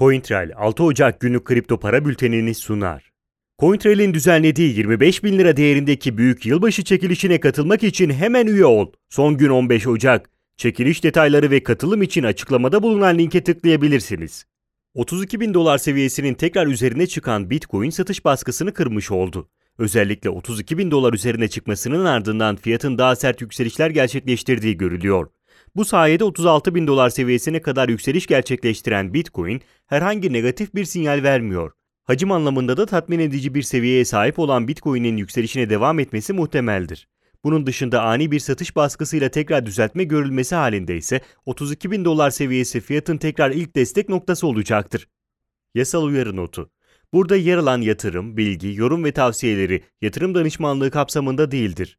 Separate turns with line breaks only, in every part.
CoinTrail 6 Ocak günlük kripto para bültenini sunar. CoinTrail'in düzenlediği 25 bin lira değerindeki büyük yılbaşı çekilişine katılmak için hemen üye ol. Son gün 15 Ocak. Çekiliş detayları ve katılım için açıklamada bulunan linke tıklayabilirsiniz. 32 bin dolar seviyesinin tekrar üzerine çıkan Bitcoin satış baskısını kırmış oldu. Özellikle 32 bin dolar üzerine çıkmasının ardından fiyatın daha sert yükselişler gerçekleştirdiği görülüyor. Bu sayede 36 bin dolar seviyesine kadar yükseliş gerçekleştiren Bitcoin herhangi negatif bir sinyal vermiyor. Hacim anlamında da tatmin edici bir seviyeye sahip olan Bitcoin'in yükselişine devam etmesi muhtemeldir. Bunun dışında ani bir satış baskısıyla tekrar düzeltme görülmesi halinde ise 32 bin dolar seviyesi fiyatın tekrar ilk destek noktası olacaktır. Yasal uyarı notu. Burada yer alan yatırım, bilgi, yorum ve tavsiyeleri yatırım danışmanlığı kapsamında değildir.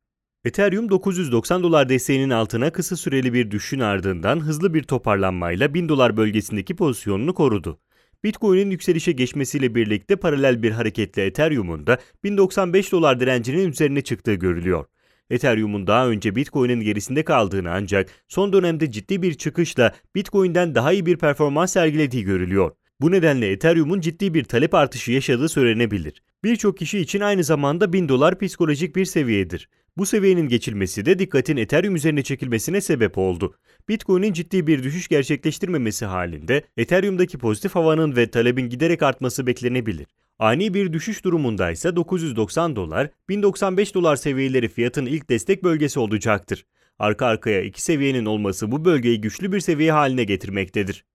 Ethereum 990 dolar desteğinin altına kısa süreli bir düşüşün ardından hızlı bir toparlanmayla 1000 dolar bölgesindeki pozisyonunu korudu. Bitcoin'in yükselişe geçmesiyle birlikte paralel bir hareketle Ethereum'un da 1095 dolar direncinin üzerine çıktığı görülüyor. Ethereum'un daha önce Bitcoin'in gerisinde kaldığını ancak son dönemde ciddi bir çıkışla Bitcoin'den daha iyi bir performans sergilediği görülüyor. Bu nedenle Ethereum'un ciddi bir talep artışı yaşadığı söylenebilir. Birçok kişi için aynı zamanda 1000 dolar psikolojik bir seviyedir. Bu seviyenin geçilmesi de dikkatin Ethereum üzerine çekilmesine sebep oldu. Bitcoin'in ciddi bir düşüş gerçekleştirmemesi halinde Ethereum'daki pozitif havanın ve talebin giderek artması beklenebilir. Ani bir düşüş durumunda ise 990 dolar, 1095 dolar seviyeleri fiyatın ilk destek bölgesi olacaktır. Arka arkaya iki seviyenin olması bu bölgeyi güçlü bir seviye haline getirmektedir.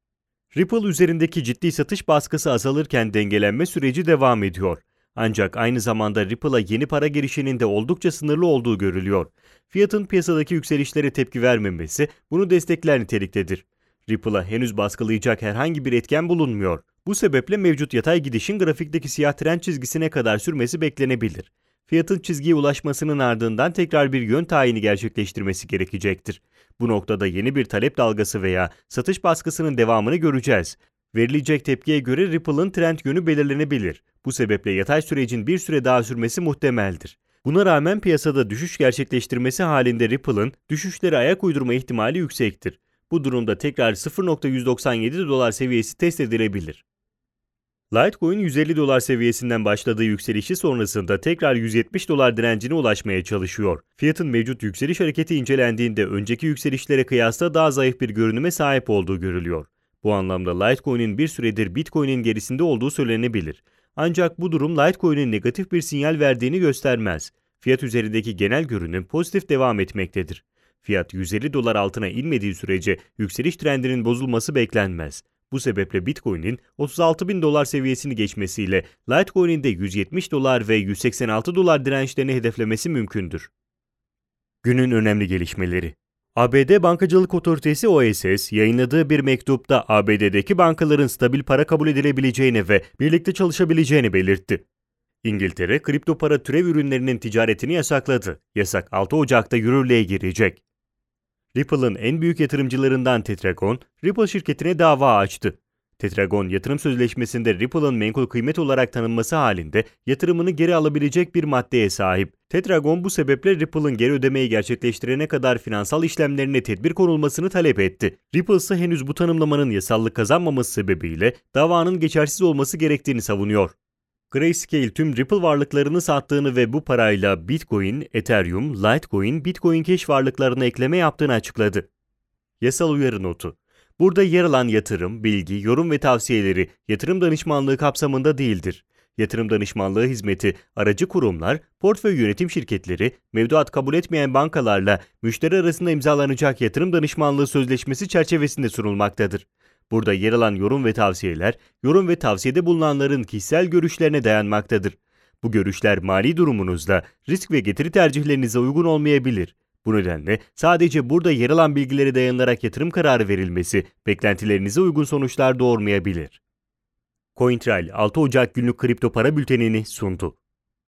Ripple üzerindeki ciddi satış baskısı azalırken dengelenme süreci devam ediyor. Ancak aynı zamanda Ripple'a yeni para girişinin de oldukça sınırlı olduğu görülüyor. Fiyatın piyasadaki yükselişlere tepki vermemesi bunu destekler niteliktedir. Ripple'a henüz baskılayacak herhangi bir etken bulunmuyor. Bu sebeple mevcut yatay gidişin grafikteki siyah trend çizgisine kadar sürmesi beklenebilir. Fiyatın çizgiye ulaşmasının ardından tekrar bir yön tayini gerçekleştirmesi gerekecektir. Bu noktada yeni bir talep dalgası veya satış baskısının devamını göreceğiz. Verilecek tepkiye göre Ripple'ın trend yönü belirlenebilir. Bu sebeple yatay sürecin bir süre daha sürmesi muhtemeldir. Buna rağmen piyasada düşüş gerçekleştirmesi halinde Ripple'ın düşüşlere ayak uydurma ihtimali yüksektir. Bu durumda tekrar 0.197 dolar seviyesi test edilebilir. Litecoin 150 dolar seviyesinden başladığı yükselişi sonrasında tekrar 170 dolar direncine ulaşmaya çalışıyor. Fiyatın mevcut yükseliş hareketi incelendiğinde önceki yükselişlere kıyasla daha zayıf bir görünüme sahip olduğu görülüyor. Bu anlamda Litecoin'in bir süredir Bitcoin'in gerisinde olduğu söylenebilir. Ancak bu durum Litecoin'in negatif bir sinyal verdiğini göstermez. Fiyat üzerindeki genel görünüm pozitif devam etmektedir. Fiyat 150 dolar altına inmediği sürece yükseliş trendinin bozulması beklenmez. Bu sebeple Bitcoin'in 36 bin dolar seviyesini geçmesiyle Litecoin'in de 170 dolar ve 186 dolar dirençlerini hedeflemesi mümkündür. Günün önemli gelişmeleri ABD Bankacılık Otoritesi OSS yayınladığı bir mektupta ABD'deki bankaların stabil para kabul edilebileceğini ve birlikte çalışabileceğini belirtti. İngiltere kripto para türev ürünlerinin ticaretini yasakladı. Yasak 6 Ocak'ta yürürlüğe girecek. Ripple'ın en büyük yatırımcılarından Tetragon, Ripple şirketine dava açtı. Tetragon yatırım sözleşmesinde Ripple'ın menkul kıymet olarak tanınması halinde yatırımını geri alabilecek bir maddeye sahip. Tetragon bu sebeple Ripple'ın geri ödemeyi gerçekleştirene kadar finansal işlemlerine tedbir konulmasını talep etti. Ripple ise henüz bu tanımlamanın yasallık kazanmaması sebebiyle davanın geçersiz olması gerektiğini savunuyor. Grayscale tüm Ripple varlıklarını sattığını ve bu parayla Bitcoin, Ethereum, Litecoin, Bitcoin Cash varlıklarına ekleme yaptığını açıkladı. Yasal uyarı notu Burada yer alan yatırım, bilgi, yorum ve tavsiyeleri yatırım danışmanlığı kapsamında değildir. Yatırım danışmanlığı hizmeti, aracı kurumlar, portföy yönetim şirketleri, mevduat kabul etmeyen bankalarla müşteri arasında imzalanacak yatırım danışmanlığı sözleşmesi çerçevesinde sunulmaktadır. Burada yer alan yorum ve tavsiyeler, yorum ve tavsiyede bulunanların kişisel görüşlerine dayanmaktadır. Bu görüşler mali durumunuzla, risk ve getiri tercihlerinize uygun olmayabilir. Bu nedenle sadece burada yer alan bilgilere dayanılarak yatırım kararı verilmesi beklentilerinize uygun sonuçlar doğurmayabilir. CoinTrail 6 Ocak günlük kripto para bültenini sundu.